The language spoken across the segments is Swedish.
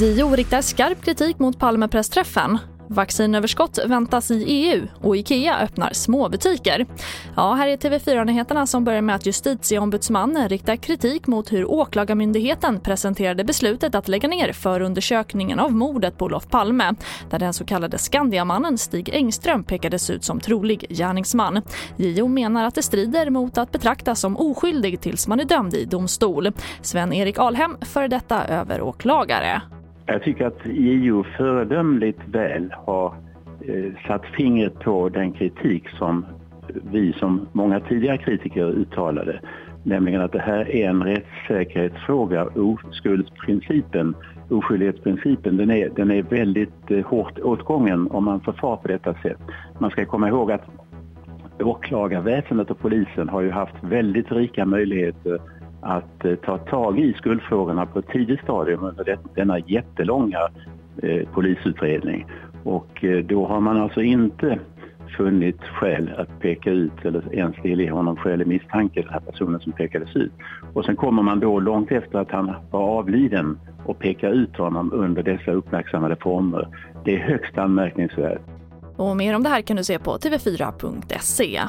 JO riktar skarp kritik mot Palmepressträffen. Vaccinöverskott väntas i EU och Ikea öppnar småbutiker. Ja, här är TV4-nyheterna som börjar med att justitieombudsmannen riktar kritik mot hur Åklagarmyndigheten presenterade beslutet att lägga ner förundersökningen av mordet på Olof Palme där den så kallade Skandiamannen Stig Engström pekades ut som trolig gärningsman. JO menar att det strider mot att betraktas som oskyldig tills man är dömd i domstol. Sven-Erik Alhem, före detta överåklagare. Jag tycker att JO föredömligt väl har eh, satt fingret på den kritik som vi som många tidigare kritiker uttalade. Nämligen att det här är en rättssäkerhetsfråga. Oskuldsprincipen, oskyldighetsprincipen, den är, den är väldigt eh, hårt åtgången om man förfar på detta sätt. Man ska komma ihåg att åklagarväsendet och polisen har ju haft väldigt rika möjligheter att eh, ta tag i skuldfrågorna på ett tidigt stadium under denna jättelånga eh, polisutredning. Och eh, då har man alltså inte funnit skäl att peka ut eller ens delge honom skälig misstanke, den här personen som pekades ut. Och sen kommer man då långt efter att han var avliden och pekar ut honom under dessa uppmärksammade former. Det är högst anmärkningsvärt. Och mer om det här kan du se på tv4.se.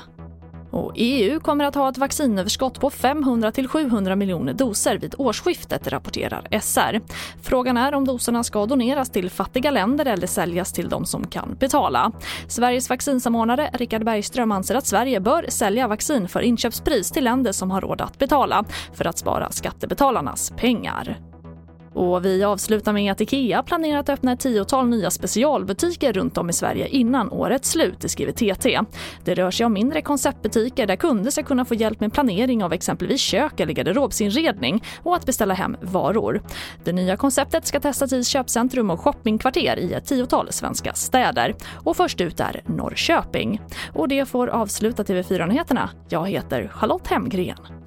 Och EU kommer att ha ett vaccinöverskott på 500 700 miljoner doser vid årsskiftet, rapporterar SR. Frågan är om doserna ska doneras till fattiga länder eller säljas till de som kan betala. Sveriges vaccinsamordnare Richard Bergström anser att Sverige bör sälja vaccin för inköpspris till länder som har råd att betala för att spara skattebetalarnas pengar. Och vi avslutar med att Ikea planerar att öppna ett tiotal nya specialbutiker runt om i Sverige innan årets slut, det skriver TT. Det rör sig om mindre konceptbutiker där kunder ska kunna få hjälp med planering av exempelvis kök eller garderobsinredning och att beställa hem varor. Det nya konceptet ska testas i köpcentrum och shoppingkvarter i ett tiotal svenska städer. Och först ut är Norrköping. Och det får avsluta TV4-nyheterna. Jag heter Charlotte Hemgren.